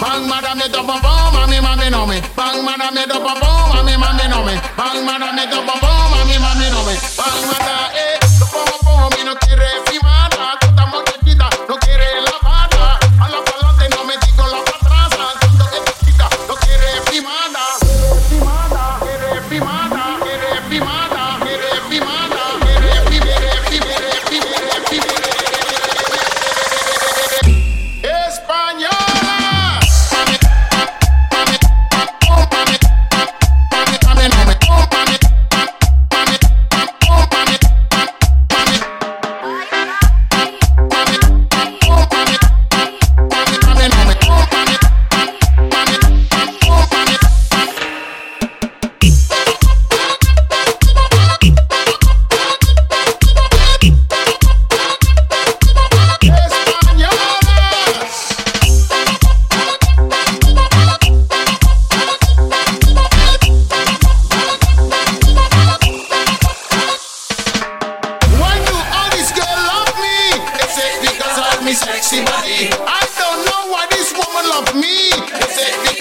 Bang madam me double bomb, mommy mommy know me. Bang madam me double bomb, mommy mommy know me. Bang madam me double bomb, mommy mommy know me. Bang madam me sexy body. I don't know why this woman loves me.